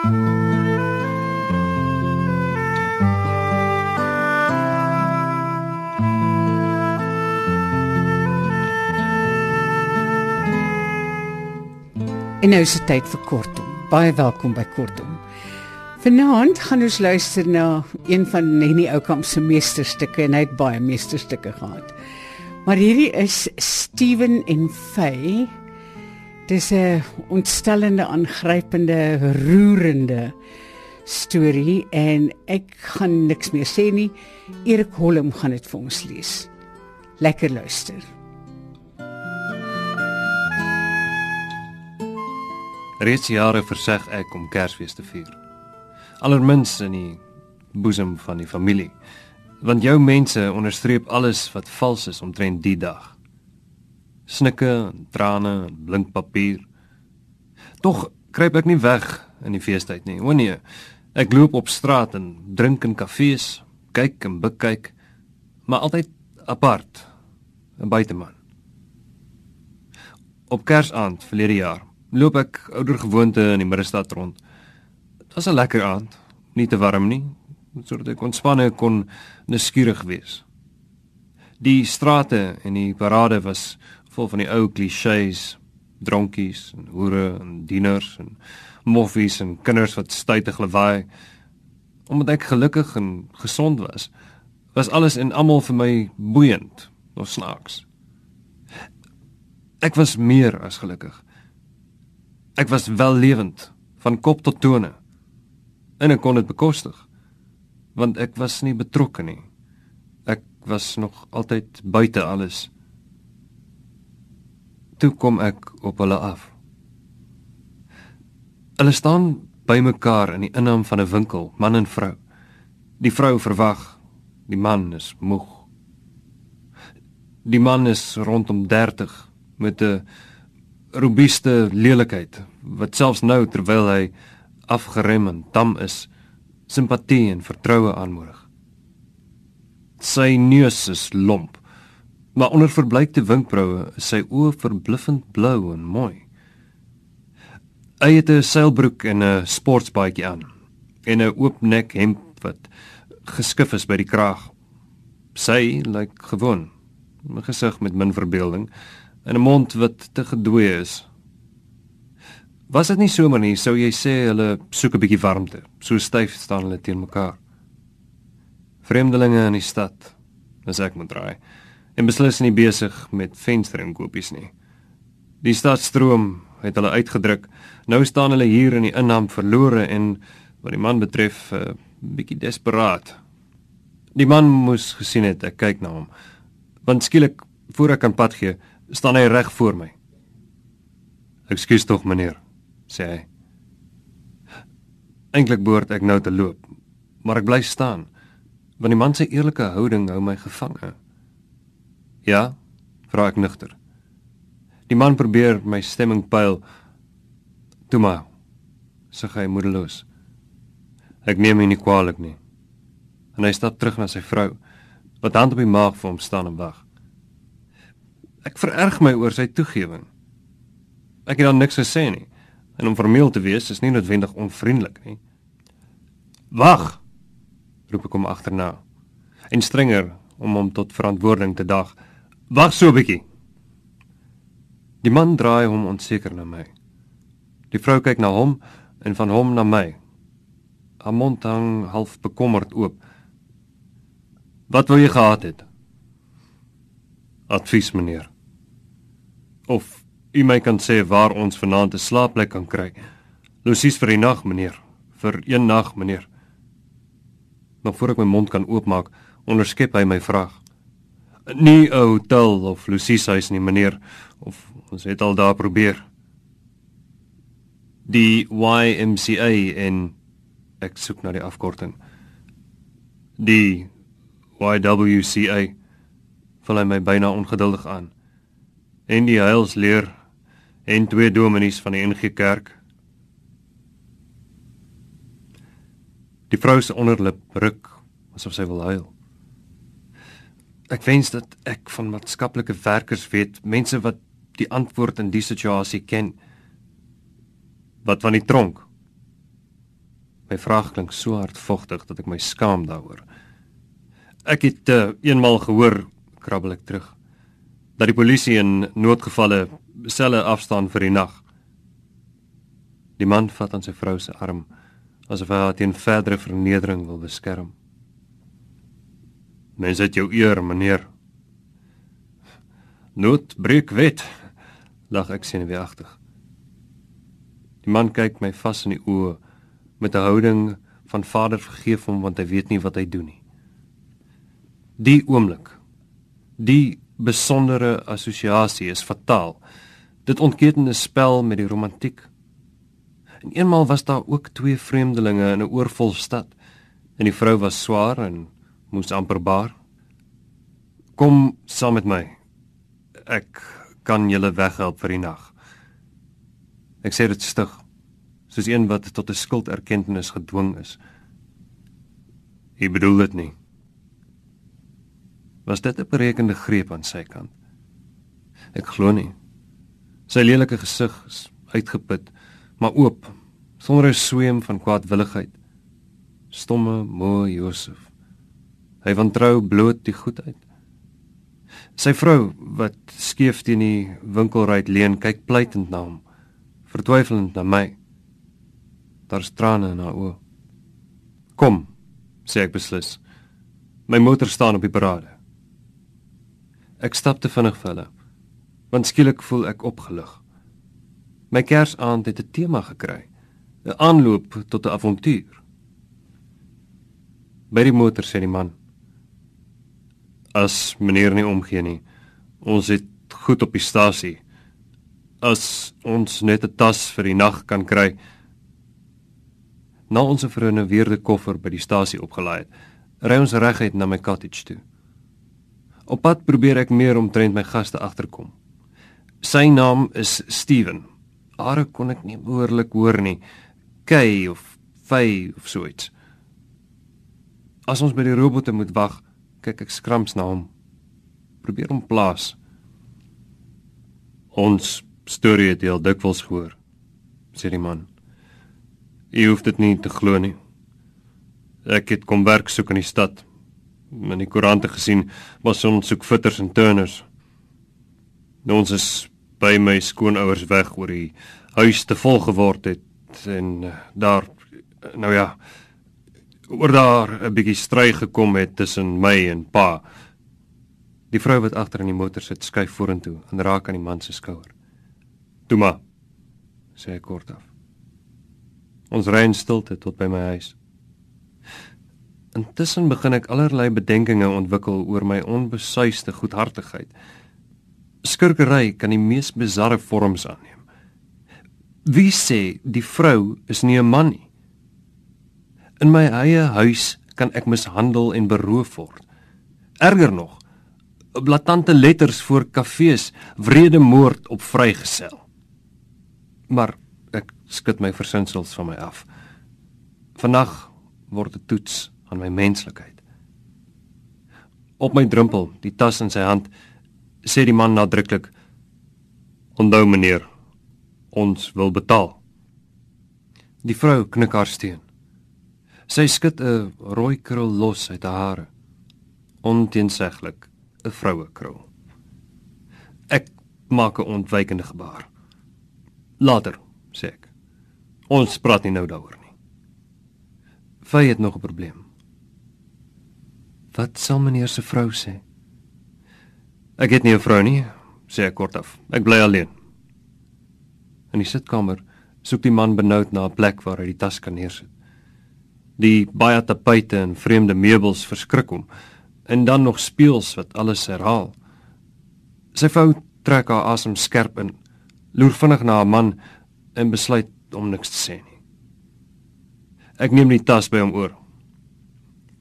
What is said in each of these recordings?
En nou is dit tyd vir kortom. Baie welkom by kortom. Vanaand gaan ons luister na een van Nenny Oukamp se meesterstukke en hy het baie meesterstukke gehad. Maar hierdie is Steven en Faye. Dis 'n ontstellende, aangrypende, roerende storie en ek gaan niks meer sê nie. Erik Holm gaan dit vir ons lees. Lekker luister. Reeds jare verseg ek om Kersfees te vier. Allermins in die boesem van die familie. Want jou mense onderstreep alles wat vals is omtrent die dag. Snikke, trane, blink papier. Tog kruip ek nie weg in die feestyd nie. O nee. Ek loop op straat en drink in kafees, kyk en bekyk, maar altyd apart, 'n buiteman. Op Kersaand verlede jaar loop ek ouer gewoonte in die middestad rond. Dit was 'n lekker aand, nie te warm nie, sodat ek ontspanne kon nuuskierig wees. Die strate en die parade was vol van die ou klisjées, dronkies en hoere en dieners en moffies en kinders wat stytig lawaai. Omdat ek gelukkig en gesond was, was alles en almal vir my boeiend of snaaks. Ek was meer as gelukkig. Ek was wel lewend van kop tot tone. En ek kon dit bekostig want ek was nie betrokke nie. Ek was nog altyd buite alles. Toe kom ek op hulle af. Hulle staan bymekaar in die innaam van 'n winkel, man en vrou. Die vrou verwag, die man is moeg. Die man is rondom 30 met 'n robuuste lelikheid wat selfs nou terwyl hy afgerem en tam is, simpatie en vertroue aanmoedig. Sy neus is lomp, maar onder verbleikte wenkbroue is sy oë verbluffend blou en mooi. Hy het 'n seilbroek en 'n sportbaadjie aan en 'n oop nek hemp wat geskif is by die kraag. Sy lyk gewoon, 'n gesig met min verbeelding en 'n mond wat te gedwee is. Was dit nie somer nie, sou jy sê hulle soek 'n bietjie warmte. So styf staan hulle teen mekaar. Vreemdelinge in die stad, as ek moet draai, en beslis nie besig met vensterinkopies nie. Die stadstroom het hulle uitgedruk. Nou staan hulle hier in die innaam verlore en wat die man betref, 'n uh, bietjie desperaat. Die man moes gesien het ek kyk na hom. Want skielik voor ek kan pad gee, staan hy reg voor my. "Ekskuus tog, meneer," sê hy. Eintlik behoort ek nou te loop, maar ek bly staan, want die man se eerlike houding hou my gevange. "Ja?" vra ek nugter. Die man probeer my stemming pyl. "Toe maar," sê hy moedeloos. Ek neem hom nie kwaadlik nie. En hy stap terug na sy vrou, wat hand op die maag vir hom staan en wag. Ek vererg my oor sy toegewing. Ek het dan niks gesê nie. En om formeel te wees is nie noodwendig onvriendelik nie. Wag! roep ek hom agterna. En strenger om hom tot verantwoording te dag. Wag so 'n bietjie. Die man draai hom onseker na my. Die vrou kyk na hom en van hom na my. Haar mond hang half bekommerd oop. Wat wou jy gehad het? Advies meneer. Of u my kan sê waar ons vanaand 'n slaapplek kan kry. Lucies vir die nag meneer, vir een nag meneer. Nog voor ek my mond kan oopmaak, onderskep hy my vraag. Nie 'n hotel of Lucies huis nie meneer, of ons het al daar probeer. Die YMCA en ek soek na die afkorting. Die YWCA val hy my byna ongeduldig aan. En die heilsleer en twee dominees van die NG Kerk. Die vrou se onderlip ruk asof sy wil huil. Ek wens dat ek van maatskaplike werkers weet, mense wat die antwoord in die situasie ken. Wat van die tronk? My vraag klink so hardvogtig dat ek my skaam daaroor. Ek het uh, eenmal gehoor, krabbel ek terug, dat die polisie in noodgevalle selle afstaan vir die nag. Die man vat aan sy vrou se arm asof hy haar teen verdere vernedering wil beskerm. Mens het jou eer, meneer. Nood breek wet, lag ek senuweeagtig. Die man kyk my vas in die oë met 'n houding van vader vergeef hom want hy weet nie wat hy doen nie. Die oomblik, die besondere assosiasie is fataal. Dit ontketen 'n spel met die romantiek. En eenmal was daar ook twee vreemdelinge in 'n oorvol stad en die vrou was swaar en moes amper baar. Kom saam met my. Ek kan julle weghelp vir die nag. Ek sê dit stig, soos een wat tot 'n skulderkenning gedwing is. Ek bedoel dit nie. Was dit 'n berekende greep aan sy kant? Ek glo nie. Sy lelike gesig is uitgeput maar oop, sonder 'n sweem van kwaadwilligheid. Stomme moe Josef. Hy wantrou bloot die goedheid. Sy vrou wat skeef teen die winkelruit leun, kyk pleitend na hom, vertwyfelend na my. Daar's trane in haar oë. Kom, sê ek beslis. My motor staan op die parade. Ek stap te vinnig vir hulle, want skielik voel ek opgelig. My Kersaand het 'n tema gekry, 'n aanloop tot 'n avontuur. By die motor sê die man: "As meneer nie omgee nie, ons het goed op die stasie. As ons net 'n tas vir die nag kan kry." Na ons verrenoveerde koffer by die stasie opgelaai het, ry ons reguit na my cottage toe. Op pad probeer ek meer omtrent my gaste agterkom. Sy naam is Steven are kon ek nie behoorlik hoor nie. Kay of Fay of so iets. As ons by die robotte moet wag, kyk ek skrams na hom. Probeer hom plaas. Ons storie het al dikwels gehoor, sê die man. Jy hoef dit nie te glo nie. Ek het kom werk soek in die stad. In die koerante gesien was ons soek fitters en turners. Nou ons is by my skoonouers weg oor die huis te vol geword het en uh, daar nou ja oor daar 'n bietjie stry gekom het tussen my en pa. Die vrou wat agter in die motor sit, skuif vorentoe en raak aan die man se skouer. "Toe maar," sê hy kort af. Ons ry in stilte tot by my huis. Intussen begin ek allerlei bedenkinge ontwikkel oor my onbesuisde goedhartigheid skurkery kan die mees bizarre vorms aanneem. Wie sê die vrou is nie 'n man nie? In my eie huis kan ek mishandel en beroof word. Erger nog, blaatante letters voor kafees, wrede moord op vrygesel. Maar ek skud my versinsels van my af. Vannag word dit toets aan my menslikheid. Op my drempel, die tas in sy hand, sê die man nadruklik. Onthou meneer, ons wil betaal. Die vrou knik haar steun. Sy skud 'n rooi krul los uit haar hare. Onteenseglik 'n vroue krul. Ek maak 'n ontwykende gebaar. Later, sê ek. Ons praat nie nou daaroor nie. Vy het nog 'n probleem. Wat sal meneer se vrou sê? Ek het nie 'n vrou nie, sê ek kortaf. Ek bly alleen. In die sitkamer soek die man benoud na 'n plek waar hy die tas kan neersit. Die baie tapyte en vreemde meubels verskrik hom en dan nog speels wat alles herhaal. Sy vrou trek haar asem skerp in, loer vinnig na haar man en besluit om niks te sê nie. Ek neem die tas by hom oor.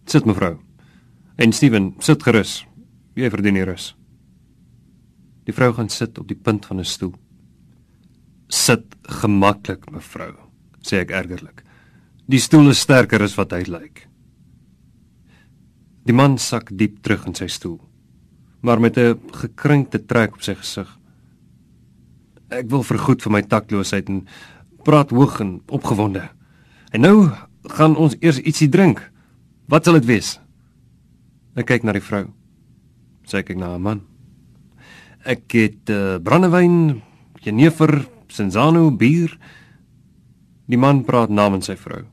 Sit mevrou. En Steven, sit gerus. Jy verdien die rus. Die vrou gaan sit op die punt van 'n stoel. Sit gemaklik, mevrou, sê ek ergerlik. Die stoel is sterker as wat hy lyk. Die man sak diep terug in sy stoel, maar met 'n gekrinkte trek op sy gesig. Ek wil vergoed vir my takloosheid en praat hoog en opgewonde. En nou gaan ons eers ietsie drink. Wat sal dit wees? Ek kyk na die vrou. Sy kyk na haar man. Ek het uh, brandewyn, jenever, senzano, bier. Die man praat namens sy vrou.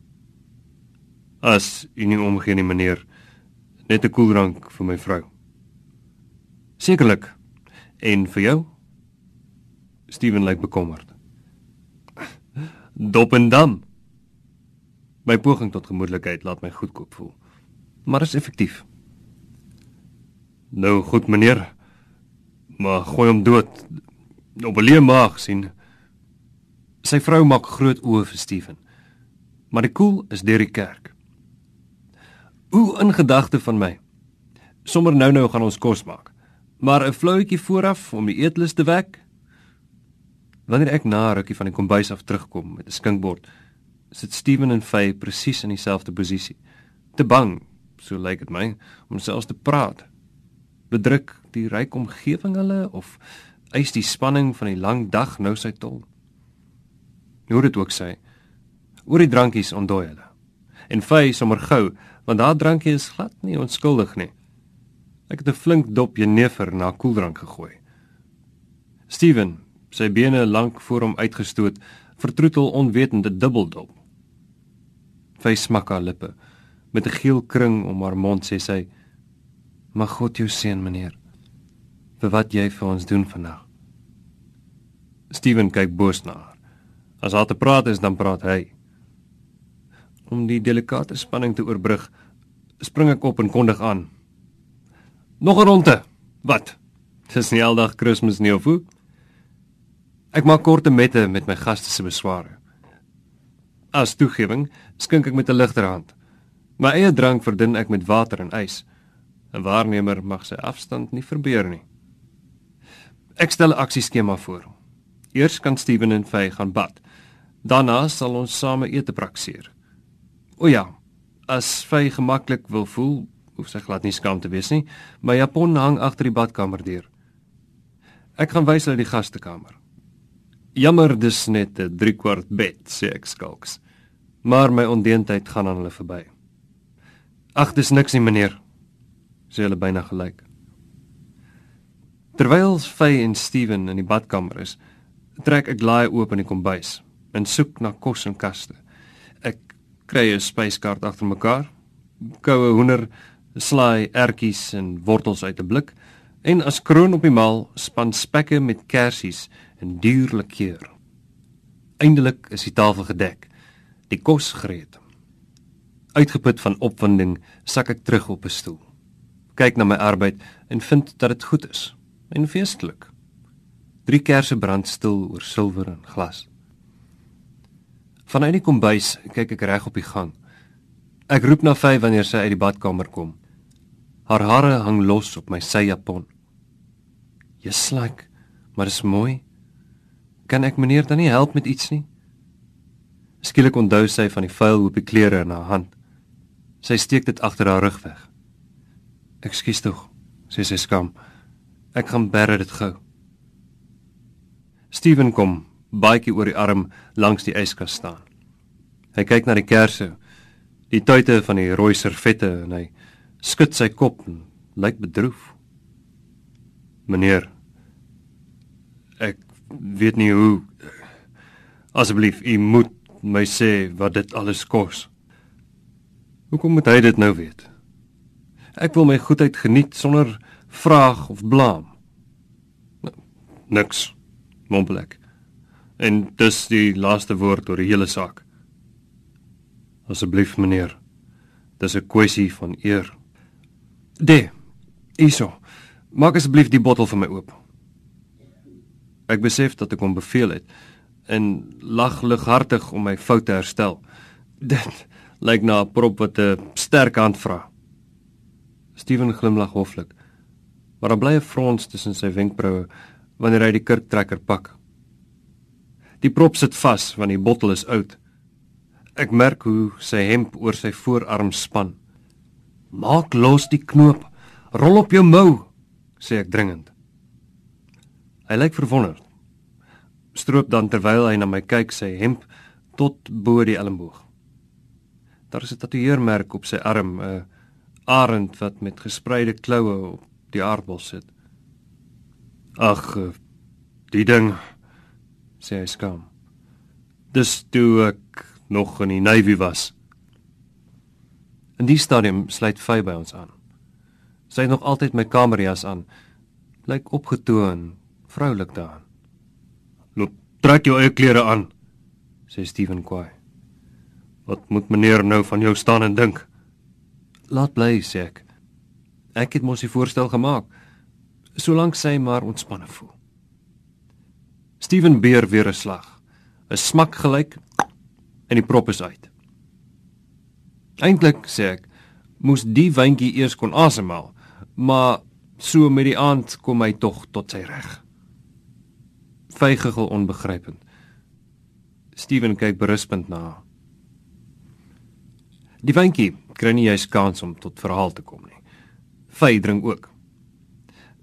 As u nie omgee nie, meneer, net 'n koeldrank vir my vrou. Sekerlik. En vir jou? Steven lyk bekommerd. Dop en dam. My poging tot gemoedelikheid laat my goedkoop voel. Maar is effektief. Nou goed meneer. Maar gooi hom dood. Op 'n leë maag sien. Sy vrou maak groot oë vir Steven. Maar die koel is deur die kerk. O, in gedagte van my. Sommer nou-nou gaan ons kos maak. Maar 'n fluitjie vooraf om die eetlus te wek. Wanneer ek na rukkie van die kombuis af terugkom met 'n skinkbord, sit Steven en Faye presies in dieselfde posisie. Te bang, so lyk dit my, om selfs te praat. Bedruk die ryk omgewing hulle of eis die spanning van die lang dag nou sy tol? Hoe dit ook sê, oor die drankies ontdooi hulle. En Faye sommer gou, want daardie drankie is glad nie onskuldig nie. Ek het 'n flink dop jenever na koeldrank gegooi. Steven, sy bene lank voor hom uitgestoot, vertroetel onwetende dubbeldop. Sy smak haar lippe. Met 'n geel kring om haar mond sê sy: "Mag God jou seën, meneer, vir wat jy vir ons doen vandag." Steven kyk boos na haar. As haar te praat is, dan praat hy. Om die delikate spanning te oorbrug, spring ek op en kondig aan: Nog 'n ronde. Wat? Dis nie aldag Kersfees nie of hoe? Ek maak korte mette met my gaste se besware. As toegewing skink ek met 'n ligter hand. My eie drank verdun ek met water en ys. 'n Waarnemer mag sy afstand nie verbeur nie. Ek stel 'n aksieskema voor. Eers kan Steven en Faye gaan bad. Daarna sal ons same ete prakseer. O ja, as Faye gemaklik wil voel, hoef sy glad nie skaam te wees nie. My japon hang agter die badkamer deur. Ek gaan wys hulle die gastekamer. Jammer dis net 'n 3 kwart bed, sê ek skalks. Maar my ondeentheid gaan aan hulle verby. Ag, dis niks nie, meneer. Sê hulle byna gelyk. Terwyl Faye en Steven in die badkamer is, trek ek laai oop in die kombuis en soek na kos in kaste. Kry 'n spyskaart agter mekaar. Koue hoender, slaai ertjies en wortels uit 'n blik en as kroon op die maal span spekke met kersies en dierlik keur. Eindelik is die tafel gedek, die kos gereed. Uitgeput van opwinding, sak ek terug op 'n stoel. Kyk na my arbeid en vind dat dit goed is en feestelik. Drie kersse brand stil oor silwer en glas. Vanuit die kombuis kyk ek reg op die gang. Ek roep na Faye wanneer sy uit die badkamer kom. Haar hare hang los op my syjapon. Jeslik, maar is mooi. Kan ek meneer dan nie help met iets nie? Skielik onthou sy van die vuil op die klere in haar hand. Sy steek dit agter haar rug weg. Ekskuus tog, sê sy skam. Ek gaan bære dit gou. Steven kom, baadjie oor die arm langs die yskas staan. Hy kyk na die kersse, die tuite van die rooi servette en hy skud sy kop en lyk bedroef. Meneer, ek weet nie hoe asseblief, u moet my sê wat dit alles kos. Hoekom moet hy dit nou weet? Ek wil my goedheid geniet sonder vraag of blame. Niks, mompel ek. En dis die laaste woord oor die hele saak. Asseblief meneer, dis 'n kwessie van eer. De. Iso. Maak asseblief die bottel vir my oop. Ek besef dat ek hom beveel het en lag lighartig om my fout te herstel. Dit lyk na 'n prop wat 'n sterk hand vra. Steven glimlag hoflik. Maar daar bly 'n frons tussen sy wenkbroue wanneer hy die kurktrekker pak. Die prop sit vas want die bottel is oud. Ek merk hoe sy hemp oor sy voorarm span. Maak los die knoop. Rol op jou mou, sê ek dringend. Hy lyk verwonderd. Stroop dan terwyl hy na my kyk sy hemp tot bo die elmboog. Daar is 'n tatoeëermerk op sy arm, 'n arend wat met gespreide kloue op die aardbol sit. Ag, eh, die ding sê hy skaam. Dis toe ek nog in die navy was. In die stadium sluit Faye by ons aan. Sy het nog altyd my kamerjas aan. Lyk opgetoon, vroulik daarin. Loop, trek jou eie klere aan, sê Steven kwaai. Wat moet meneer nou van jou staan en dink? Laat bly, sê ek. Ek het mos die voorstel gemaak. Solank sy maar ontspanne voel. Steven beer weer 'n slag. 'n Smak gelyk en die prop is uit. Eintlik sê ek, moes die wyntjie eers kon asemhaal, maar so met die aand kom hy tog tot sy reg. Vygigel onbegrypend. Steven kyk berispend na haar. Die wyntjie kry nie eens kans om tot verhaal te kom nie. Vy drink ook.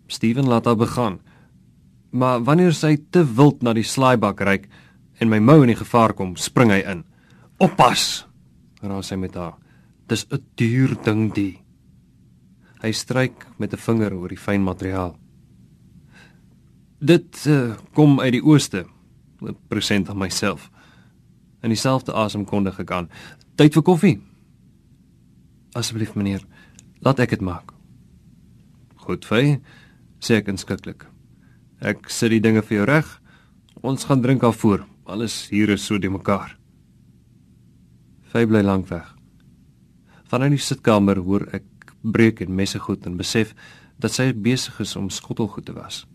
Steven laat haar begaan. Maar wanneer sy te wild na die slaaibak reik en my mou in die gevaar kom, spring hy in. Oppas! raas hy met haar. Dis 'n duur ding die. Hy stryk met 'n vinger oor die fyn materiaal. Dit uh, kom uit die ooste. Present aan myself. In dieselfde asem kondig ek aan. Tyd vir koffie. Asseblief meneer, laat ek dit maak. Goed, Fay, sê ek inskikkelik. Ek sit die dinge vir jou reg. Ons gaan drink af voor. Alles hier is so de mekaar. Fay bly lank weg. Vanuit die sitkamer hoor ek breek en messe goed en besef dat sy besig is om skottelgoed te was.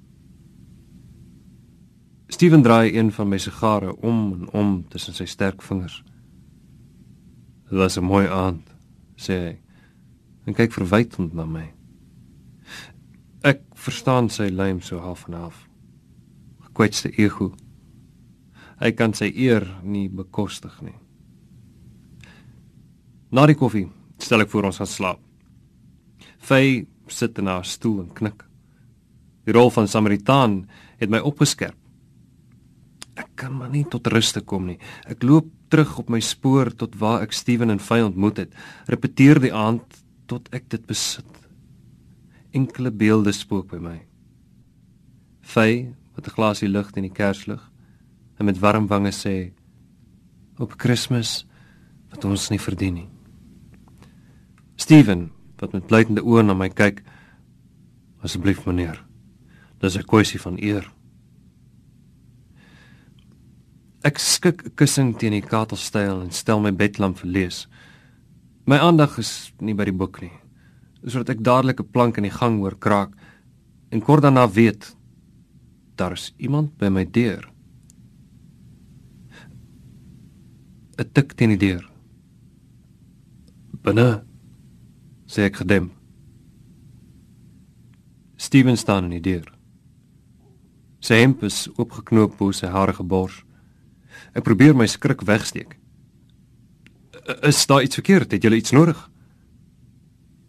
Steven draai een van my sigare om en om tussen sy sterk vingers. Dit was 'n mooi aand, sê hy. En kyk verwytend na my. Ek verstaan sy lym so half en half. Gekwetste ego. Hy kan sy eer nie bekostig nie. Na die koffie stel ek voor ons gaan slaap. Fay sit in haar stoel en knik. Die rol van Samaritaan het my opgeskerp. Ek kan maar nie tot rus te kom nie. Ek loop terug op my spoor tot waar ek Steven en Fay ontmoet het. Repeteer die aand tot ek dit besit. Enkele beelde spook by my. Fay met 'n glasie lig in die kerslig en met warm wange sê op Kersfees wat ons nie verdien nie. Steven wat met blytende oë na my kyk. Asseblief meneer. Dis 'n kwessie van eer. Ek skik 'n kussing teen die katelstyl en stel my bedlamp vir lees. My aandag is nie by die boek nie. Sodat ek dadelik 'n plank in die gang hoor kraak en kort daarna weet daar's iemand by my deur. 'n Tik teen die deur. Binne sê ek gedem. Steven staan in die deur. Sy hemp is oopgeknoop bo sy harige bors. Ek probeer my skrik wegsteek. Is daar iets verkeerd? Het jy iets nodig?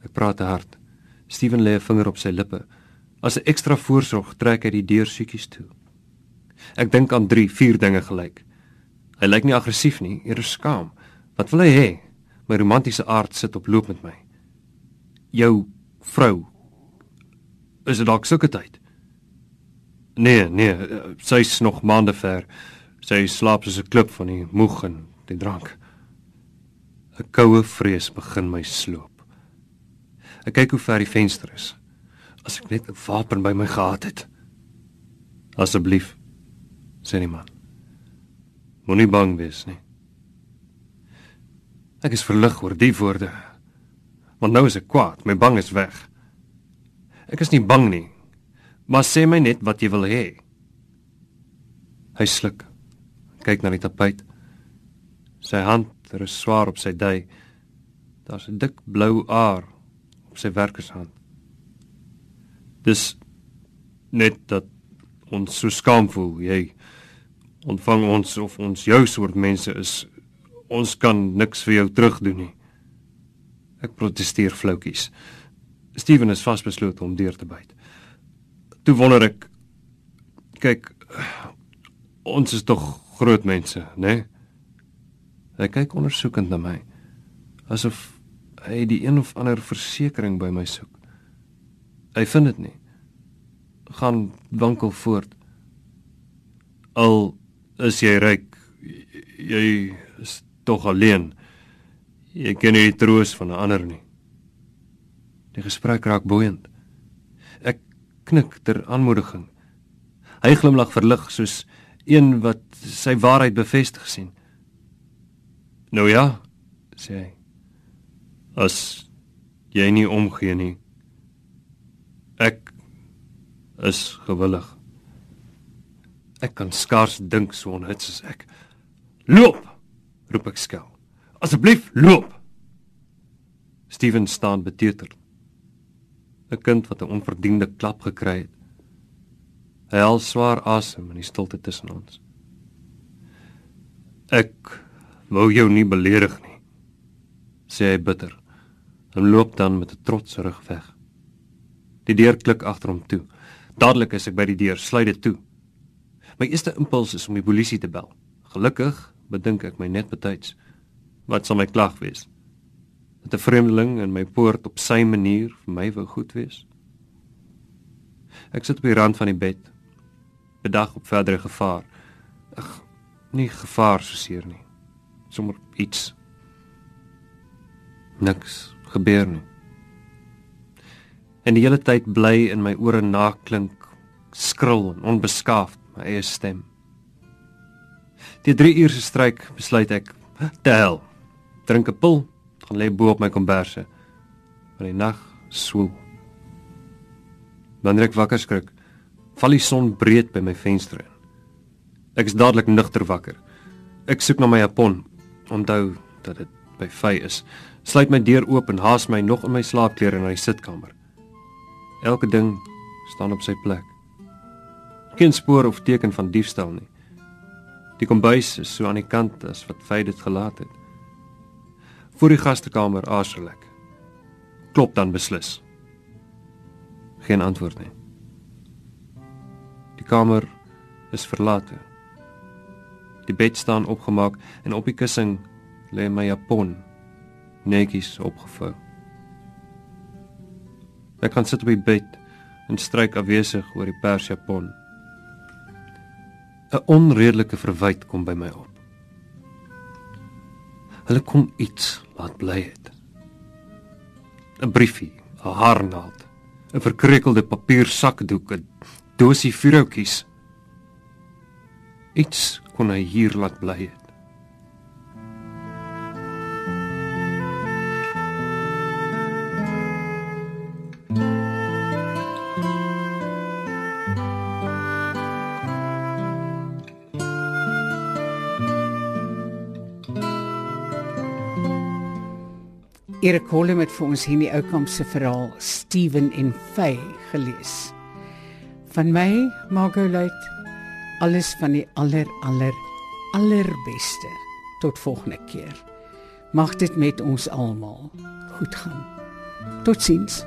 Ek praat te hard. Steven lê 'n vinger op sy lippe. As 'n ekstra voorsorg trek hy die deur siekies toe. Ek dink aan 3, 4 dinge gelyk. Hy lyk nie aggressief nie, eerder skaam. Wat wil hy hê? My romantiese aard sit op loop met my. Jou vrou. Is dit dalk sulke tyd? Nee, nee, sy's nog maande ver. Sy slaap soos 'n klip van die moeg en die drank. 'n Koue vrees begin my sloop. Ek kyk hoe ver die venster is. As ek net 'n wapen by my gehad het. Asseblief, sê die man. Moenie bang wees nie. Ek is verlig oor die woorde. Want nou is ek kwaad, my bang is weg. Ek is nie bang nie. Maar sê my net wat jy wil hê. Hy sluk kyk na die tapuit. Sy hand rus swaar op sy dui. Daar's 'n dik blou aar sy werkershand. Dis net dat ons so skaam voel, jy ontvang ons of ons jou soort mense is. Ons kan niks vir jou terugdoen nie. Ek protesteer floukies. Steven is vasbeslote om deur te byt. Toe wonder ek kyk ons is tog groot mense, né? Nee? Hy kyk ondersoekend na my. Asof hy die een of ander versekering by my soek. Hy vind dit nie. Gaan winkel voort. Al is jy ryk, jy is tog alleen. Jy ken nie die troos van 'n ander nie. Die gesprek raak boeiend. Ek knik ter aanmoediging. Hy glimlag verlig soos een wat sy waarheid bevestig sien. Nou ja, sê hy. As jy nie omgee nie. Ek is gewillig. Ek kan skaars dink so onhits as ek. Loop, roep ek skel. Asseblief loop. Steven staan beteuterd. 'n Kind wat 'n onverdiende klap gekry het. Hy haal swaar asem in die stilte tussen ons. Ek wou jou nie beledig nie, sê hy bitter. En loop dan met 'n trotse rug weg. Die deur klik agter hom toe. Dadelik is ek by die deur, sluit dit toe. My eerste impuls is om die polisie te bel. Gelukkig bedink ek my net betyds. Wat sal my klag wees? Dat 'n vreemdeling in my poort op sy manier vir my wou goed wees? Ek sit op die rand van die bed, bedag op verdere gevaar. Ag, nie gevaar so seer nie. Sommer iets. Niks gebeur nie. En die hele tyd bly in my ore naklink skril en onbeskaafd my eie stem. Die 3 uur se stryk besluit ek te hel. Drink 'n pil, gaan lê bo op my komberse. Van die nag swoel. Wanneer ek wakker skrik, val die son breed by my venster in. Ek is dadelik nugter wakker. Ek soek na my japon, onthou dat dit by vy is. Sluit my deur oop en haas my nog in my slaapklere na die sitkamer. Elke ding staan op sy plek. Geen spoor of teken van diefstal nie. Die kombuis is so aan die kant as wat vy dit gelaat het. Voor die gastekamer aarzel ek. Klop dan beslis. Geen antwoord nie. Die kamer is verlate. Die bed staan opgemaak en op die kussing lê my japon netjies opgevou. Ek kan sit op die bed en stryk afwesig oor die persjapon. 'n Onredelike verwyte kom by my op. Hulle kom iets laat bly het. 'n Briefie, 'n haarnaald, 'n verkreukelde papiersakdoek, 'n dosie vuurhoutjies. Iets kon hy hier laat bly het. Erik Holm het vir ons hier in die Oukamp se verhaal Steven en Faye gelees. Van my, Margot Luit, alles van die aller aller allerbeste. Tot volgende keer. Mag dit met ons almal goed gaan. Totsiens.